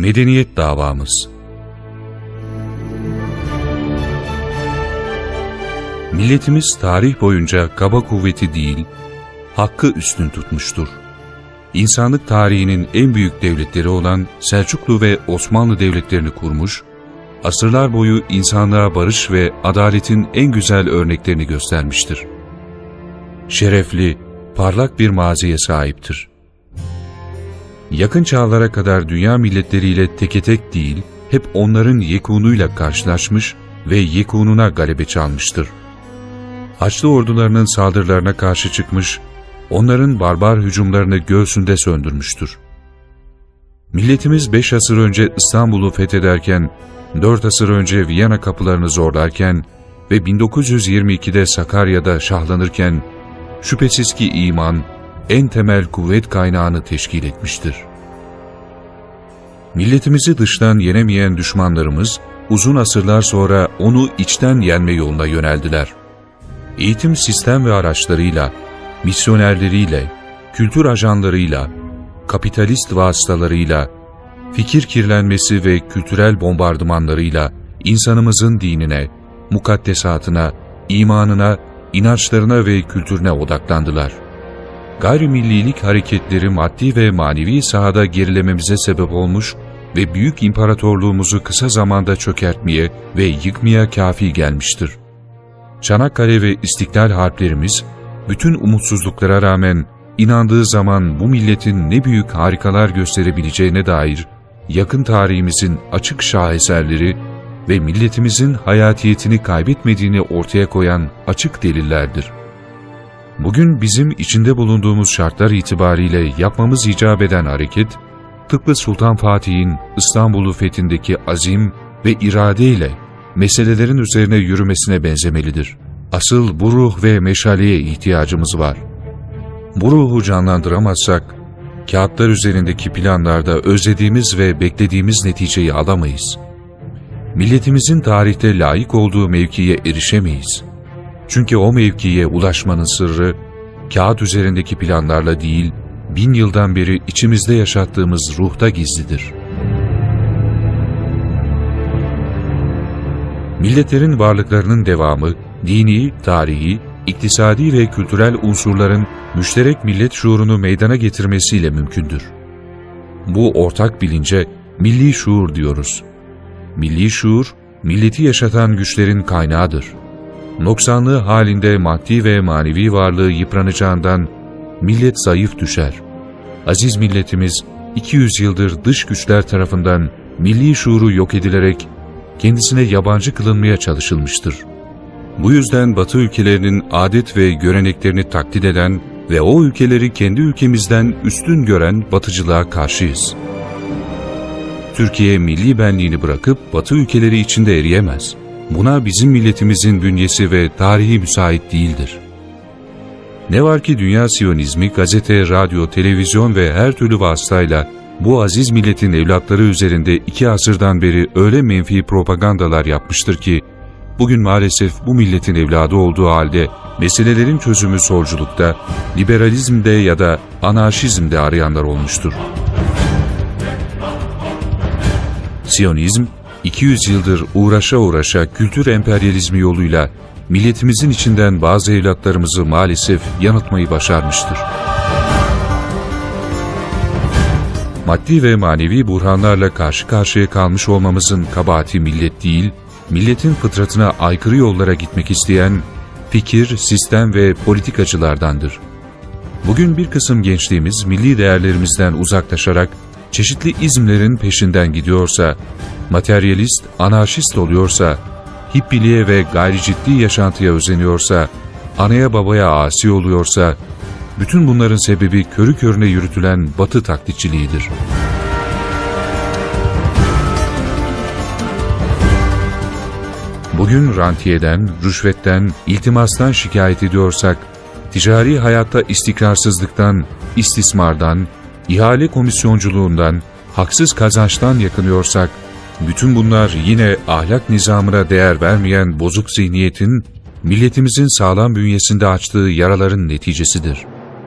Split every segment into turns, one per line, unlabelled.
Medeniyet davamız Milletimiz tarih boyunca kaba kuvveti değil, hakkı üstün tutmuştur. İnsanlık tarihinin en büyük devletleri olan Selçuklu ve Osmanlı devletlerini kurmuş, asırlar boyu insanlığa barış ve adaletin en güzel örneklerini göstermiştir. Şerefli, parlak bir maziye sahiptir. Yakın çağlara kadar dünya milletleriyle teke tek değil, hep onların yekunuyla karşılaşmış ve yekununa galebe çalmıştır. Haçlı ordularının saldırılarına karşı çıkmış, onların barbar hücumlarını göğsünde söndürmüştür. Milletimiz 5 asır önce İstanbul'u fethederken, 4 asır önce Viyana kapılarını zorlarken ve 1922'de Sakarya'da şahlanırken, şüphesiz ki iman, en temel kuvvet kaynağını teşkil etmiştir. Milletimizi dıştan yenemeyen düşmanlarımız, uzun asırlar sonra onu içten yenme yoluna yöneldiler. Eğitim sistem ve araçlarıyla, misyonerleriyle, kültür ajanlarıyla, kapitalist vasıtalarıyla, fikir kirlenmesi ve kültürel bombardımanlarıyla insanımızın dinine, mukaddesatına, imanına, inançlarına ve kültürüne odaklandılar. Gayrimillilik hareketleri maddi ve manevi sahada gerilememize sebep olmuş ve büyük imparatorluğumuzu kısa zamanda çökertmeye ve yıkmaya kafi gelmiştir. Çanakkale ve İstiklal harplerimiz, bütün umutsuzluklara rağmen inandığı zaman bu milletin ne büyük harikalar gösterebileceğine dair yakın tarihimizin açık şaheserleri ve milletimizin hayatiyetini kaybetmediğini ortaya koyan açık delillerdir. Bugün bizim içinde bulunduğumuz şartlar itibariyle yapmamız icap eden hareket, tıpkı Sultan Fatih'in İstanbul'u fethindeki azim ve iradeyle meselelerin üzerine yürümesine benzemelidir. Asıl bu ruh ve meşaleye ihtiyacımız var. Bu ruhu canlandıramazsak, kağıtlar üzerindeki planlarda özlediğimiz ve beklediğimiz neticeyi alamayız. Milletimizin tarihte layık olduğu mevkiye erişemeyiz. Çünkü o mevkiye ulaşmanın sırrı, kağıt üzerindeki planlarla değil, bin yıldan beri içimizde yaşattığımız ruhta gizlidir. Milletlerin varlıklarının devamı, dini, tarihi, iktisadi ve kültürel unsurların müşterek millet şuurunu meydana getirmesiyle mümkündür. Bu ortak bilince milli şuur diyoruz. Milli şuur, milleti yaşatan güçlerin kaynağıdır. Noksanlığı halinde maddi ve manevi varlığı yıpranacağından millet zayıf düşer. Aziz milletimiz 200 yıldır dış güçler tarafından milli şuuru yok edilerek kendisine yabancı kılınmaya çalışılmıştır. Bu yüzden Batı ülkelerinin adet ve göreneklerini taklit eden ve o ülkeleri kendi ülkemizden üstün gören batıcılığa karşıyız. Türkiye milli benliğini bırakıp Batı ülkeleri içinde eriyemez. Buna bizim milletimizin bünyesi ve tarihi müsait değildir. Ne var ki dünya Siyonizmi gazete, radyo, televizyon ve her türlü vasıtayla bu aziz milletin evlatları üzerinde iki asırdan beri öyle menfi propagandalar yapmıştır ki, bugün maalesef bu milletin evladı olduğu halde meselelerin çözümü solculukta, liberalizmde ya da anarşizmde arayanlar olmuştur. Siyonizm, 200 yıldır uğraşa uğraşa kültür emperyalizmi yoluyla milletimizin içinden bazı evlatlarımızı maalesef yanıltmayı başarmıştır. Maddi ve manevi buhranlarla karşı karşıya kalmış olmamızın kabahati millet değil, milletin fıtratına aykırı yollara gitmek isteyen fikir, sistem ve politikacılardandır. Bugün bir kısım gençliğimiz milli değerlerimizden uzaklaşarak çeşitli izmlerin peşinden gidiyorsa, materyalist, anarşist oluyorsa, hippiliğe ve gayri ciddi yaşantıya özeniyorsa, anaya babaya asi oluyorsa, bütün bunların sebebi körü körüne yürütülen batı taklitçiliğidir. Bugün rantiyeden, rüşvetten, iltimastan şikayet ediyorsak, ticari hayatta istikrarsızlıktan, istismardan, ihale komisyonculuğundan, haksız kazançtan yakınıyorsak, bütün bunlar yine ahlak nizamına değer vermeyen bozuk zihniyetin, milletimizin sağlam bünyesinde açtığı yaraların neticesidir.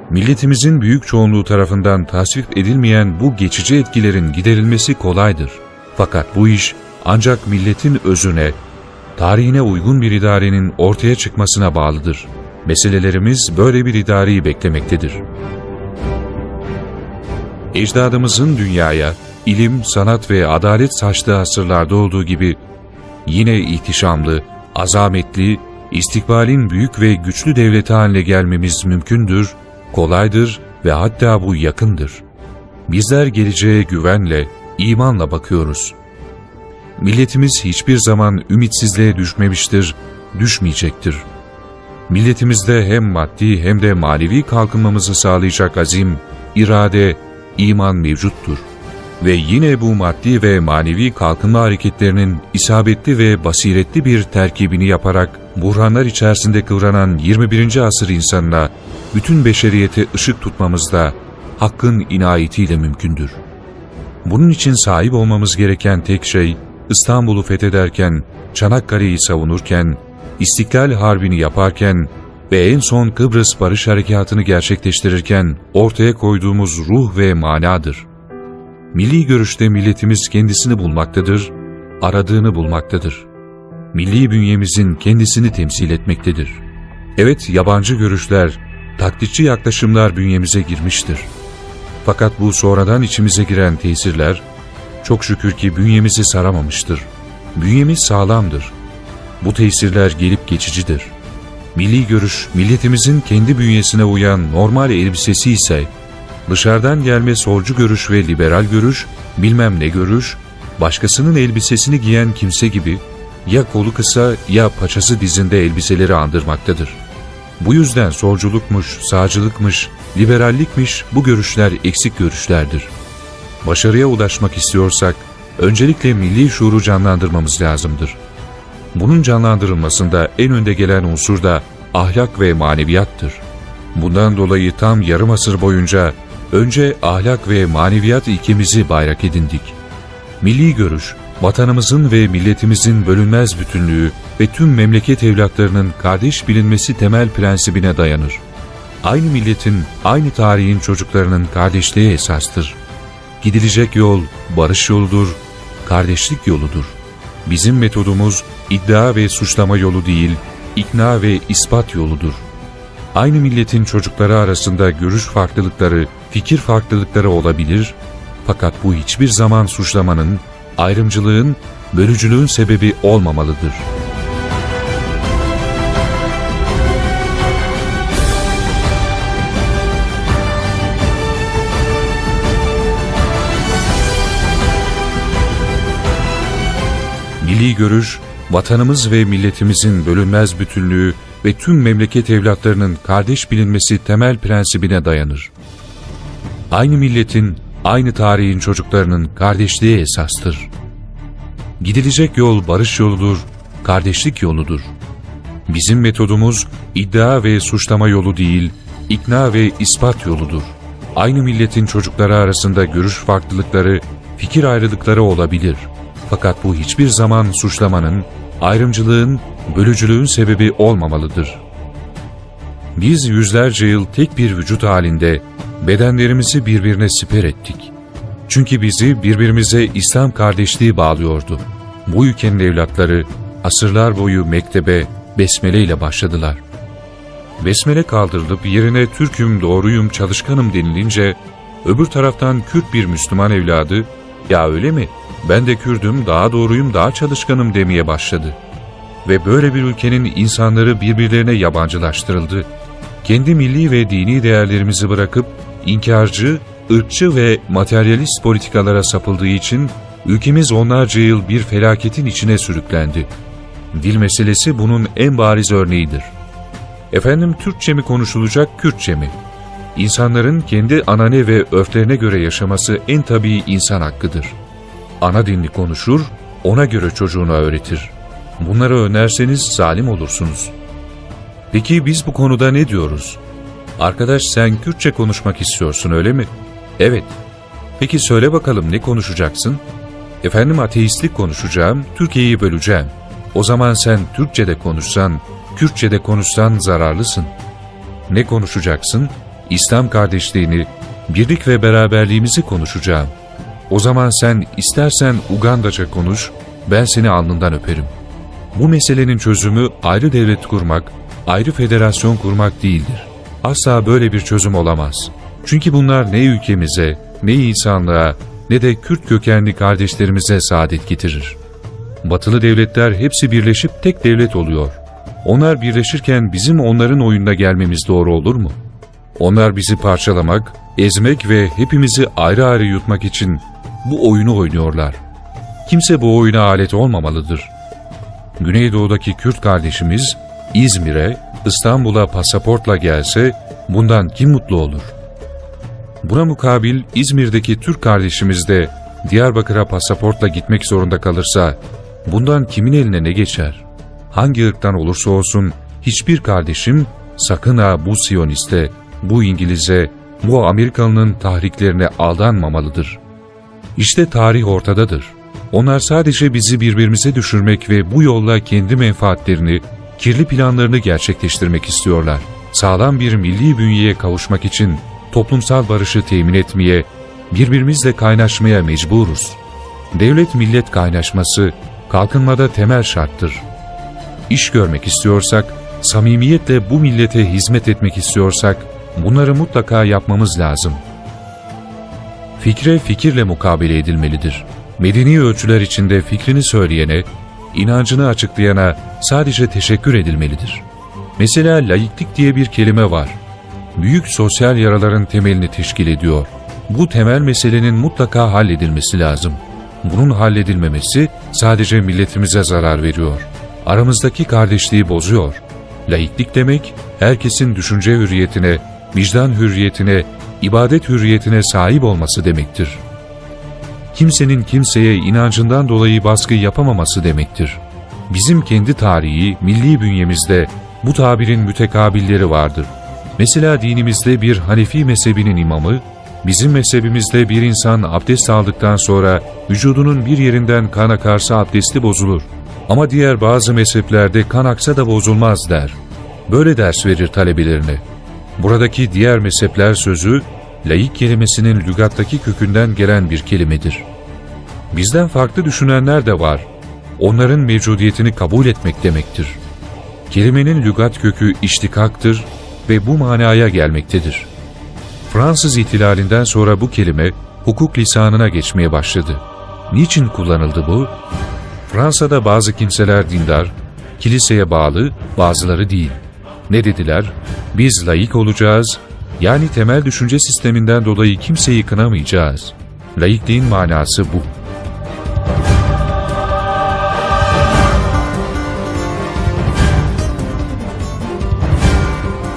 Milletimizin büyük çoğunluğu tarafından tasvip edilmeyen bu geçici etkilerin giderilmesi kolaydır. Fakat bu iş ancak milletin özüne, tarihine uygun bir idarenin ortaya çıkmasına bağlıdır. Meselelerimiz böyle bir idareyi beklemektedir. Ecdadımızın dünyaya, ilim, sanat ve adalet saçtığı asırlarda olduğu gibi, yine ihtişamlı, azametli, istikbalin büyük ve güçlü devleti haline gelmemiz mümkündür, kolaydır ve hatta bu yakındır. Bizler geleceğe güvenle, imanla bakıyoruz. Milletimiz hiçbir zaman ümitsizliğe düşmemiştir, düşmeyecektir. Milletimizde hem maddi hem de manevi kalkınmamızı sağlayacak azim, irade, iman mevcuttur. Ve yine bu maddi ve manevi kalkınma hareketlerinin isabetli ve basiretli bir terkibini yaparak buhranlar içerisinde kıvranan 21. asır insanına bütün beşeriyete ışık tutmamız da Hakk'ın inayetiyle mümkündür. Bunun için sahip olmamız gereken tek şey, İstanbul'u fethederken, Çanakkale'yi savunurken, İstiklal Harbi'ni yaparken ve en son Kıbrıs Barış Harekatı'nı gerçekleştirirken ortaya koyduğumuz ruh ve manadır. Milli görüşte milletimiz kendisini bulmaktadır, aradığını bulmaktadır. Milli bünyemizin kendisini temsil etmektedir. Evet yabancı görüşler, taklitçi yaklaşımlar bünyemize girmiştir. Fakat bu sonradan içimize giren tesirler, çok şükür ki bünyemizi saramamıştır. Bünyemiz sağlamdır. Bu tesirler gelip geçicidir. Milli görüş, milletimizin kendi bünyesine uyan normal elbisesi ise, dışarıdan gelme solcu görüş ve liberal görüş, bilmem ne görüş, başkasının elbisesini giyen kimse gibi, ya kolu kısa ya paçası dizinde elbiseleri andırmaktadır. Bu yüzden solculukmuş, sağcılıkmış, liberallikmiş bu görüşler eksik görüşlerdir. Başarıya ulaşmak istiyorsak, öncelikle milli şuuru canlandırmamız lazımdır. Bunun canlandırılmasında en önde gelen unsur da ahlak ve maneviyattır. Bundan dolayı tam yarım asır boyunca önce ahlak ve maneviyat ilkemizi bayrak edindik. Milli görüş, vatanımızın ve milletimizin bölünmez bütünlüğü ve tüm memleket evlatlarının kardeş bilinmesi temel prensibine dayanır. Aynı milletin, aynı tarihin çocuklarının kardeşliği esastır. Gidilecek yol barış yoludur, kardeşlik yoludur. Bizim metodumuz iddia ve suçlama yolu değil, ikna ve ispat yoludur. Aynı milletin çocukları arasında görüş farklılıkları, fikir farklılıkları olabilir, fakat bu hiçbir zaman suçlamanın, ayrımcılığın, bölücülüğün sebebi olmamalıdır. Milli görüş, vatanımız ve milletimizin bölünmez bütünlüğü ve tüm memleket evlatlarının kardeş bilinmesi temel prensibine dayanır. Aynı milletin, aynı tarihin çocuklarının kardeşliği esastır. Gidilecek yol barış yoludur, kardeşlik yoludur. Bizim metodumuz iddia ve suçlama yolu değil, ikna ve ispat yoludur. Aynı milletin çocukları arasında görüş farklılıkları, fikir ayrılıkları olabilir. Fakat bu hiçbir zaman suçlamanın, ayrımcılığın, bölücülüğün sebebi olmamalıdır. Biz yüzlerce yıl tek bir vücut halinde bedenlerimizi birbirine siper ettik. Çünkü bizi birbirimize İslam kardeşliği bağlıyordu. Bu ülkenin evlatları asırlar boyu mektebe besmele ile başladılar. Besmele kaldırılıp yerine Türk'üm, doğruyum, çalışkanım denilince öbür taraftan Kürt bir Müslüman evladı ya öyle mi ben de Kürdüm, daha doğruyum, daha çalışkanım demeye başladı. Ve böyle bir ülkenin insanları birbirlerine yabancılaştırıldı. Kendi milli ve dini değerlerimizi bırakıp inkarcı, ırkçı ve materyalist politikalara sapıldığı için ülkemiz onlarca yıl bir felaketin içine sürüklendi. Dil meselesi bunun en bariz örneğidir. Efendim Türkçe mi konuşulacak, Kürtçe mi? İnsanların kendi anane ve örflerine göre yaşaması en tabii insan hakkıdır. Ana dilini konuşur, ona göre çocuğuna öğretir. Bunları önerseniz zalim olursunuz. Peki biz bu konuda ne diyoruz? Arkadaş sen Kürtçe konuşmak istiyorsun öyle mi? Evet. Peki söyle bakalım ne konuşacaksın? Efendim ateistlik konuşacağım, Türkiye'yi böleceğim. O zaman sen Türkçe'de konuşsan, Kürtçe'de konuşsan zararlısın. Ne konuşacaksın? İslam kardeşliğini, birlik ve beraberliğimizi konuşacağım. O zaman sen istersen Ugandaca konuş, ben seni alnından öperim. Bu meselenin çözümü ayrı devlet kurmak, ayrı federasyon kurmak değildir. Asla böyle bir çözüm olamaz. Çünkü bunlar ne ülkemize, ne insanlığa, ne de Kürt kökenli kardeşlerimize saadet getirir. Batılı devletler hepsi birleşip tek devlet oluyor. Onlar birleşirken bizim onların oyununa gelmemiz doğru olur mu? Onlar bizi parçalamak, ezmek ve hepimizi ayrı ayrı yutmak için bu oyunu oynuyorlar. Kimse bu oyuna alet olmamalıdır. Güneydoğu'daki Kürt kardeşimiz İzmir'e, İstanbul'a pasaportla gelse bundan kim mutlu olur? Buna mukabil İzmir'deki Türk kardeşimiz de Diyarbakır'a pasaportla gitmek zorunda kalırsa bundan kimin eline ne geçer? Hangi ırktan olursa olsun hiçbir kardeşim sakın ha bu Siyoniste, bu İngiliz'e, bu Amerikalı'nın tahriklerine aldanmamalıdır. İşte tarih ortadadır. Onlar sadece bizi birbirimize düşürmek ve bu yolla kendi menfaatlerini, kirli planlarını gerçekleştirmek istiyorlar. Sağlam bir milli bünyeye kavuşmak için toplumsal barışı temin etmeye, birbirimizle kaynaşmaya mecburuz. Devlet-millet kaynaşması kalkınmada temel şarttır. İş görmek istiyorsak, samimiyetle bu millete hizmet etmek istiyorsak, bunları mutlaka yapmamız lazım. Fikre fikirle mukabele edilmelidir. Medeni ölçüler içinde fikrini söyleyene, inancını açıklayana sadece teşekkür edilmelidir. Mesela laiklik diye bir kelime var. Büyük sosyal yaraların temelini teşkil ediyor. Bu temel meselenin mutlaka halledilmesi lazım. Bunun halledilmemesi sadece milletimize zarar veriyor. Aramızdaki kardeşliği bozuyor. Laiklik demek, herkesin düşünce hürriyetine, vicdan hürriyetine, ibadet hürriyetine sahip olması demektir. Kimsenin kimseye inancından dolayı baskı yapamaması demektir. Bizim kendi tarihi, milli bünyemizde bu tabirin mütekabilleri vardır. Mesela dinimizde bir Hanefi mezhebinin imamı, bizim mezhebimizde bir insan abdest aldıktan sonra vücudunun bir yerinden kan akarsa abdesti bozulur. Ama diğer bazı mezheplerde kan aksa da bozulmaz der. Böyle ders verir talebelerine. Buradaki diğer mezhepler sözü, laik kelimesinin lügattaki kökünden gelen bir kelimedir. Bizden farklı düşünenler de var. Onların mevcudiyetini kabul etmek demektir. Kelimenin lügat kökü iştikaktır ve bu manaya gelmektedir. Fransız ihtilalinden sonra bu kelime hukuk lisanına geçmeye başladı. Niçin kullanıldı bu? Fransa'da bazı kimseler dindar, kiliseye bağlı, bazıları değil. Ne dediler? Biz laik olacağız, yani temel düşünce sisteminden dolayı kimseyi kınamayacağız. Laikliğin manası bu.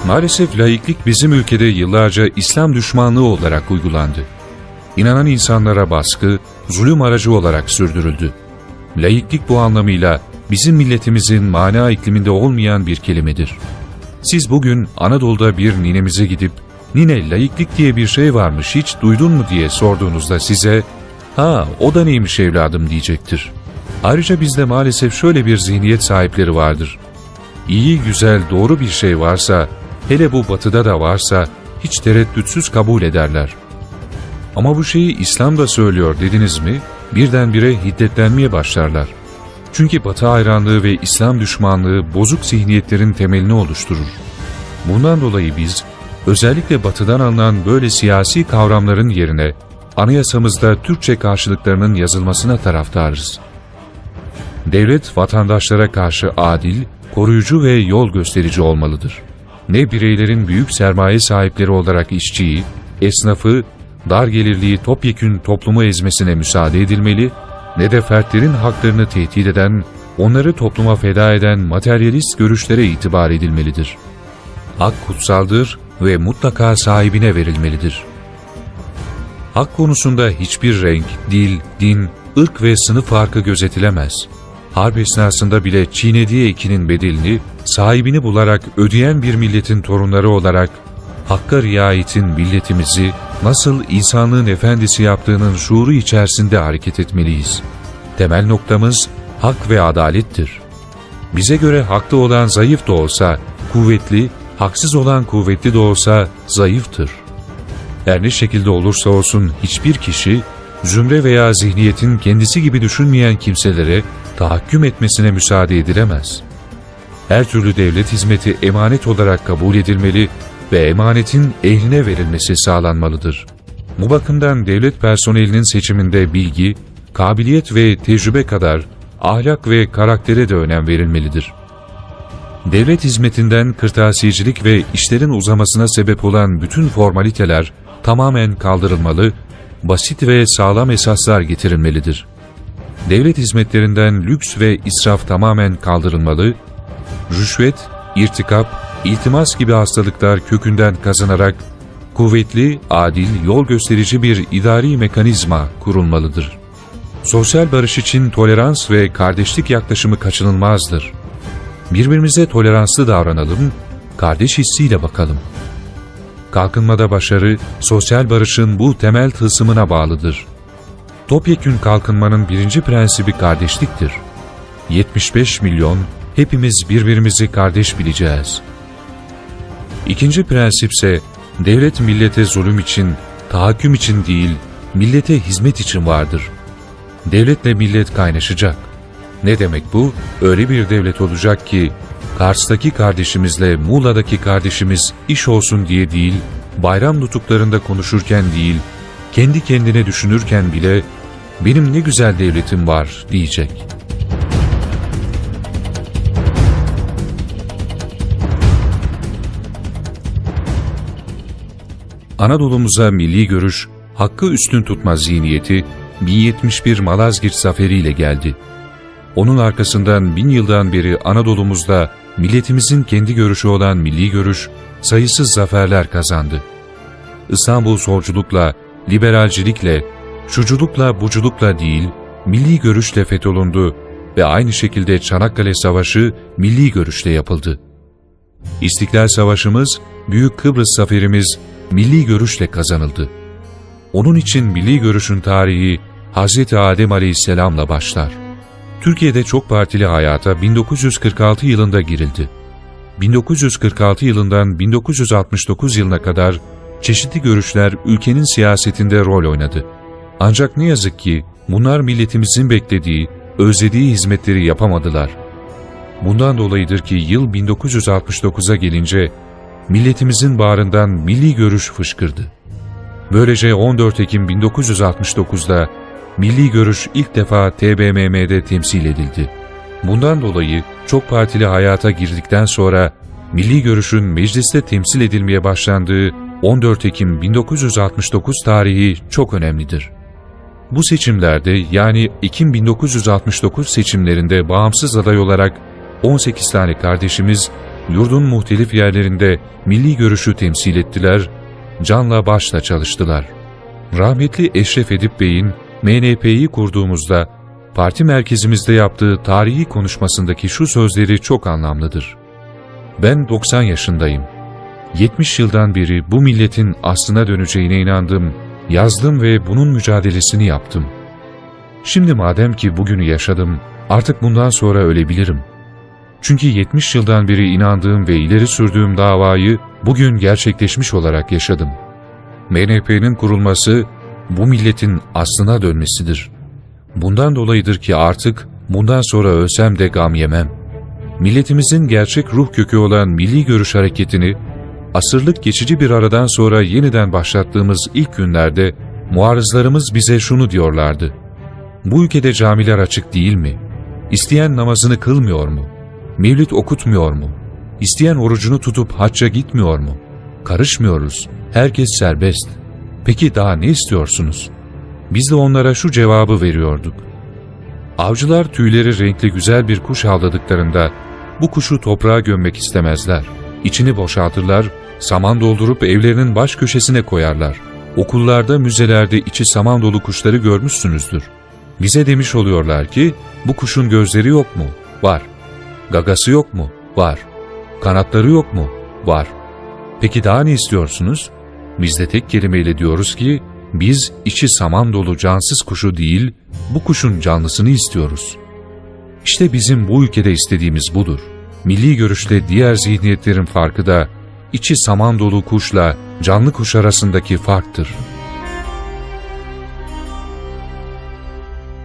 Maalesef laiklik bizim ülkede yıllarca İslam düşmanlığı olarak uygulandı. İnanan insanlara baskı, zulüm aracı olarak sürdürüldü. Laiklik bu anlamıyla bizim milletimizin mana ikliminde olmayan bir kelimedir. Siz bugün Anadolu'da bir ninemize gidip, nine laiklik diye bir şey varmış hiç duydun mu diye sorduğunuzda size, ha o da neymiş evladım diyecektir. Ayrıca bizde maalesef şöyle bir zihniyet sahipleri vardır. İyi, güzel, doğru bir şey varsa, hele bu batıda da varsa, hiç tereddütsüz kabul ederler. Ama bu şeyi İslam da söylüyor dediniz mi, birdenbire hiddetlenmeye başlarlar. Çünkü Batı hayranlığı ve İslam düşmanlığı bozuk zihniyetlerin temelini oluşturur. Bundan dolayı biz, özellikle Batı'dan alınan böyle siyasi kavramların yerine, anayasamızda Türkçe karşılıklarının yazılmasına taraftarız. Devlet vatandaşlara karşı adil, koruyucu ve yol gösterici olmalıdır. Ne bireylerin büyük sermaye sahipleri olarak işçiyi, esnafı, dar gelirliği topyekün toplumu ezmesine müsaade edilmeli, ne de fertlerin haklarını tehdit eden, onları topluma feda eden materyalist görüşlere itibar edilmelidir. Hak kutsaldır ve mutlaka sahibine verilmelidir. Hak konusunda hiçbir renk, dil, din, ırk ve sınıf farkı gözetilemez. Harp esnasında bile çiğnediği ekinin bedelini sahibini bularak ödeyen bir milletin torunları olarak Hakk'a riayetin milletimizi nasıl insanlığın efendisi yaptığının şuuru içerisinde hareket etmeliyiz. Temel noktamız hak ve adalettir. Bize göre haklı olan zayıf da olsa, kuvvetli, haksız olan kuvvetli de olsa zayıftır. Her ne şekilde olursa olsun hiçbir kişi, zümre veya zihniyetin kendisi gibi düşünmeyen kimselere tahakküm etmesine müsaade edilemez. Her türlü devlet hizmeti emanet olarak kabul edilmeli ve emanetin ehline verilmesi sağlanmalıdır. Bu bakımdan devlet personelinin seçiminde bilgi, kabiliyet ve tecrübe kadar ahlak ve karaktere de önem verilmelidir. Devlet hizmetinden kırtasiyecilik ve işlerin uzamasına sebep olan bütün formaliteler tamamen kaldırılmalı, basit ve sağlam esaslar getirilmelidir. Devlet hizmetlerinden lüks ve israf tamamen kaldırılmalı, rüşvet, irtikap, iltimas gibi hastalıklar kökünden kazanarak kuvvetli, adil, yol gösterici bir idari mekanizma kurulmalıdır. Sosyal barış için tolerans ve kardeşlik yaklaşımı kaçınılmazdır. Birbirimize toleranslı davranalım, kardeş hissiyle bakalım. Kalkınmada başarı, sosyal barışın bu temel tılsımına bağlıdır. Topyekün kalkınmanın birinci prensibi kardeşliktir. 75 milyon, hepimiz birbirimizi kardeş bileceğiz. İkinci prensipse, devlet millete zulüm için, tahakküm için değil, millete hizmet için vardır. Devletle millet kaynaşacak. Ne demek bu? Öyle bir devlet olacak ki, Kars'taki kardeşimizle Muğla'daki kardeşimiz iş olsun diye değil, bayram nutuklarında konuşurken değil, kendi kendine düşünürken bile benim ne güzel devletim var diyecek. Anadolu'muza milli görüş, hakkı üstün tutma zihniyeti 1071 Malazgirt zaferiyle geldi. Onun arkasından bin yıldan beri Anadolu'muzda milletimizin kendi görüşü olan milli görüş sayısız zaferler kazandı. İstanbul solculukla, liberalcilikle, şuculukla buculukla değil, milli görüşle fetholundu ve aynı şekilde Çanakkale Savaşı milli görüşle yapıldı. İstiklal Savaşımız, Büyük Kıbrıs Zaferimiz milli görüşle kazanıldı. Onun için milli görüşün tarihi Hz. Adem Aleyhisselam'la başlar. Türkiye'de çok partili hayata 1946 yılında girildi. 1946 yılından 1969 yılına kadar çeşitli görüşler ülkenin siyasetinde rol oynadı. Ancak ne yazık ki bunlar milletimizin beklediği, özlediği hizmetleri yapamadılar. Bundan dolayıdır ki yıl 1969'a gelince milletimizin bağrından milli görüş fışkırdı. Böylece 14 Ekim 1969'da milli görüş ilk defa TBMM'de temsil edildi. Bundan dolayı çok partili hayata girdikten sonra milli görüşün mecliste temsil edilmeye başlandığı 14 Ekim 1969 tarihi çok önemlidir. Bu seçimlerde yani Ekim 1969 seçimlerinde bağımsız aday olarak 18 tane kardeşimiz yurdun muhtelif yerlerinde milli görüşü temsil ettiler, canla başla çalıştılar. Rahmetli Eşref Edip Bey'in MNP'yi kurduğumuzda parti merkezimizde yaptığı tarihi konuşmasındaki şu sözleri çok anlamlıdır. Ben 90 yaşındayım. 70 yıldan beri bu milletin aslına döneceğine inandım, yazdım ve bunun mücadelesini yaptım. Şimdi madem ki bugünü yaşadım, artık bundan sonra ölebilirim. Çünkü 70 yıldan beri inandığım ve ileri sürdüğüm davayı bugün gerçekleşmiş olarak yaşadım. MNP'nin kurulması bu milletin aslına dönmesidir. Bundan dolayıdır ki artık bundan sonra ölsem de gam yemem. Milletimizin gerçek ruh kökü olan milli görüş hareketini asırlık geçici bir aradan sonra yeniden başlattığımız ilk günlerde muarızlarımız bize şunu diyorlardı. Bu ülkede camiler açık değil mi? İsteyen namazını kılmıyor mu? Mevlüt okutmuyor mu? İsteyen orucunu tutup hacca gitmiyor mu? Karışmıyoruz. Herkes serbest. Peki daha ne istiyorsunuz? Biz de onlara şu cevabı veriyorduk. Avcılar tüyleri renkli güzel bir kuş avladıklarında bu kuşu toprağa gömmek istemezler. İçini boşaltırlar, saman doldurup evlerinin baş köşesine koyarlar. Okullarda, müzelerde içi saman dolu kuşları görmüşsünüzdür. Bize demiş oluyorlar ki, bu kuşun gözleri yok mu? Var. Gagası yok mu? Var. Kanatları yok mu? Var. Peki daha ne istiyorsunuz? Biz de tek kelimeyle diyoruz ki, biz içi saman dolu cansız kuşu değil, bu kuşun canlısını istiyoruz. İşte bizim bu ülkede istediğimiz budur. Milli görüşle diğer zihniyetlerin farkı da, içi saman dolu kuşla canlı kuş arasındaki farktır.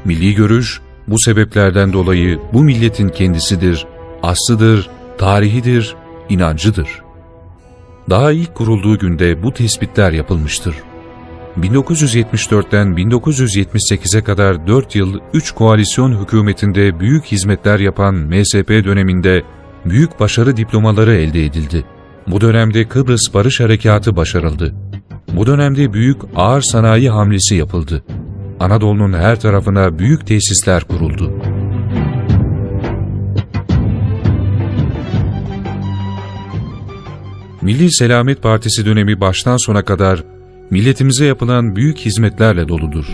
Milli görüş, bu sebeplerden dolayı bu milletin kendisidir, aslıdır, tarihidir, inancıdır. Daha ilk kurulduğu günde bu tespitler yapılmıştır. 1974'ten 1978'e kadar 4 yıl 3 koalisyon hükümetinde büyük hizmetler yapan MSP döneminde büyük başarı diplomaları elde edildi. Bu dönemde Kıbrıs Barış Harekatı başarıldı. Bu dönemde büyük ağır sanayi hamlesi yapıldı. Anadolu'nun her tarafına büyük tesisler kuruldu. Milli Selamet Partisi dönemi baştan sona kadar milletimize yapılan büyük hizmetlerle doludur.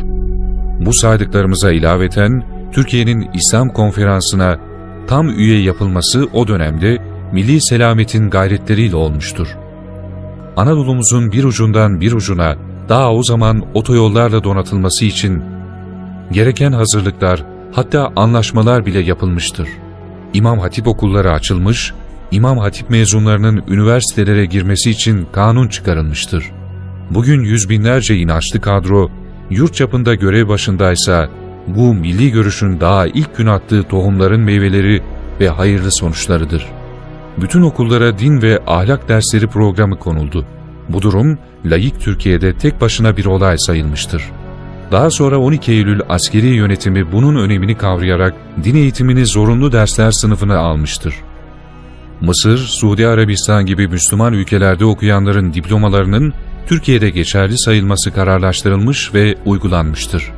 Bu saydıklarımıza ilaveten Türkiye'nin İslam konferansına tam üye yapılması o dönemde milli selametin gayretleriyle olmuştur. Anadolu'muzun bir ucundan bir ucuna daha o zaman otoyollarla donatılması için gereken hazırlıklar hatta anlaşmalar bile yapılmıştır. İmam Hatip okulları açılmış, İmam Hatip mezunlarının üniversitelere girmesi için kanun çıkarılmıştır. Bugün yüz binlerce inançlı kadro yurt çapında görev başındaysa bu milli görüşün daha ilk gün attığı tohumların meyveleri ve hayırlı sonuçlarıdır. Bütün okullara din ve ahlak dersleri programı konuldu. Bu durum layık Türkiye'de tek başına bir olay sayılmıştır. Daha sonra 12 Eylül askeri yönetimi bunun önemini kavrayarak din eğitimini zorunlu dersler sınıfına almıştır. Mısır, Suudi Arabistan gibi Müslüman ülkelerde okuyanların diplomalarının Türkiye'de geçerli sayılması kararlaştırılmış ve uygulanmıştır.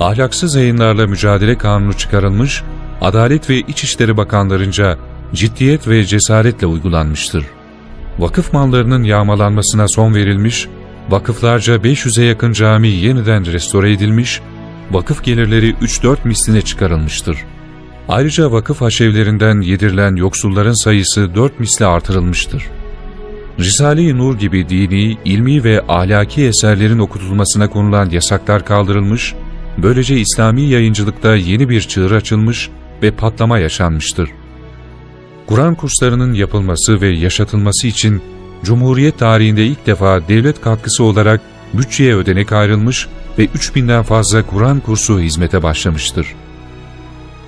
Ahlaksız yayınlarla mücadele kanunu çıkarılmış, Adalet ve İçişleri Bakanlarınca ciddiyet ve cesaretle uygulanmıştır. Vakıf mallarının yağmalanmasına son verilmiş, vakıflarca 500'e yakın cami yeniden restore edilmiş, vakıf gelirleri 3-4 misline çıkarılmıştır. Ayrıca vakıf haşevlerinden yedirilen yoksulların sayısı 4 misle artırılmıştır. Risale-i Nur gibi dini, ilmi ve ahlaki eserlerin okutulmasına konulan yasaklar kaldırılmış, böylece İslami yayıncılıkta yeni bir çığır açılmış ve patlama yaşanmıştır. Kur'an kurslarının yapılması ve yaşatılması için Cumhuriyet tarihinde ilk defa devlet katkısı olarak bütçeye ödenek ayrılmış ve 3000'den fazla Kur'an kursu hizmete başlamıştır.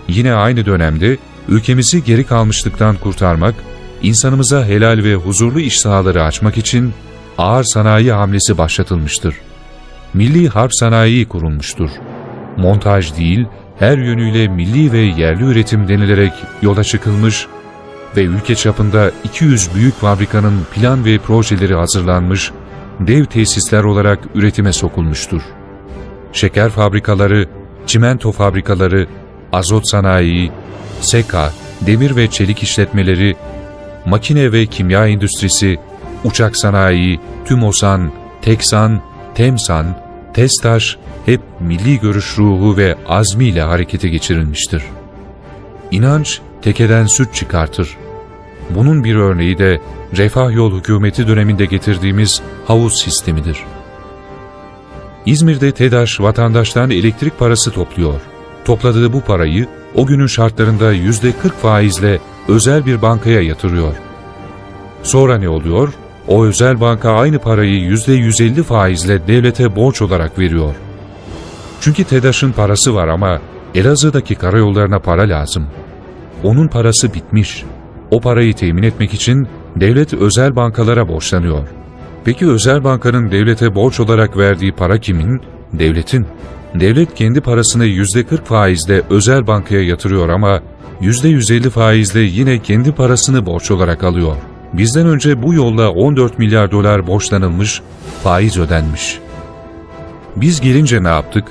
Yine aynı dönemde ülkemizi geri kalmışlıktan kurtarmak, insanımıza helal ve huzurlu iş sahaları açmak için ağır sanayi hamlesi başlatılmıştır. Milli harp sanayi kurulmuştur. Montaj değil, her yönüyle milli ve yerli üretim denilerek yola çıkılmış ve ülke çapında 200 büyük fabrikanın plan ve projeleri hazırlanmış, dev tesisler olarak üretime sokulmuştur. Şeker fabrikaları, çimento fabrikaları, azot sanayi, seka, demir ve çelik işletmeleri, makine ve kimya endüstrisi, uçak sanayi, TÜMOSAN, TEKSAN, TEMSAN, TESTAŞ hep milli görüş ruhu ve azmiyle harekete geçirilmiştir. İnanç tekeden süt çıkartır. Bunun bir örneği de Refah Yol hükümeti döneminde getirdiğimiz havuz sistemidir. İzmir'de TEDAŞ vatandaştan elektrik parası topluyor. Topladığı bu parayı o günün şartlarında %40 faizle özel bir bankaya yatırıyor. Sonra ne oluyor? O özel banka aynı parayı %150 faizle devlete borç olarak veriyor. Çünkü TEDAŞ'ın parası var ama Elazığ'daki karayollarına para lazım. Onun parası bitmiş. O parayı temin etmek için devlet özel bankalara borçlanıyor. Peki özel bankanın devlete borç olarak verdiği para kimin? Devletin. Devlet kendi parasını %40 faizle özel bankaya yatırıyor ama %150 faizle yine kendi parasını borç olarak alıyor. Bizden önce bu yolla 14 milyar dolar borçlanılmış, faiz ödenmiş. Biz gelince ne yaptık?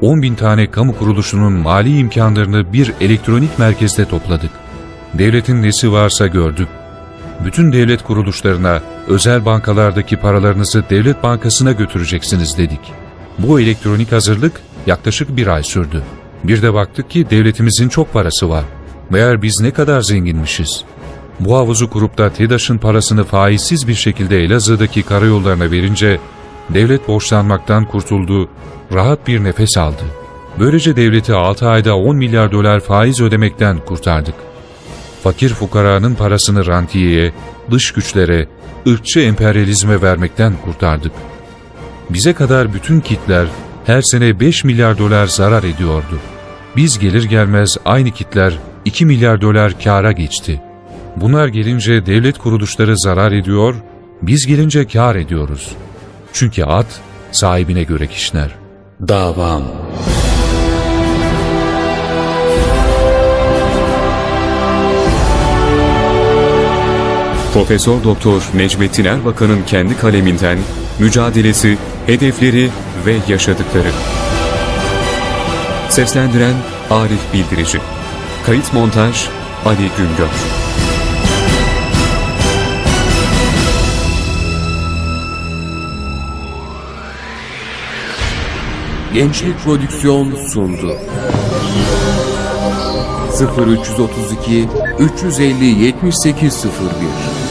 10 bin tane kamu kuruluşunun mali imkanlarını bir elektronik merkezde topladık. Devletin nesi varsa gördük. Bütün devlet kuruluşlarına, özel bankalardaki paralarınızı devlet bankasına götüreceksiniz dedik. Bu elektronik hazırlık yaklaşık bir ay sürdü. Bir de baktık ki devletimizin çok parası var. Meğer biz ne kadar zenginmişiz. Bu havuzu kurup da TEDAŞ'ın parasını faizsiz bir şekilde Elazığ'daki karayollarına verince devlet borçlanmaktan kurtuldu, rahat bir nefes aldı. Böylece devleti 6 ayda 10 milyar dolar faiz ödemekten kurtardık. Fakir fukaranın parasını rantiyeye, dış güçlere, ırkçı emperyalizme vermekten kurtardık. Bize kadar bütün kitler her sene 5 milyar dolar zarar ediyordu. Biz gelir gelmez aynı kitler 2 milyar dolar kâra geçti. Bunlar gelince devlet kuruluşları zarar ediyor, biz gelince kâr ediyoruz. Çünkü at sahibine göre kişner.
Davam
Profesör Doktor Necmettin Erbakan'ın kendi kaleminden mücadelesi, hedefleri ve yaşadıkları. Seslendiren Arif Bildirici. Kayıt montaj Ali Güngör.
Gençlik Prodüksiyon sundu. 0332 350 7801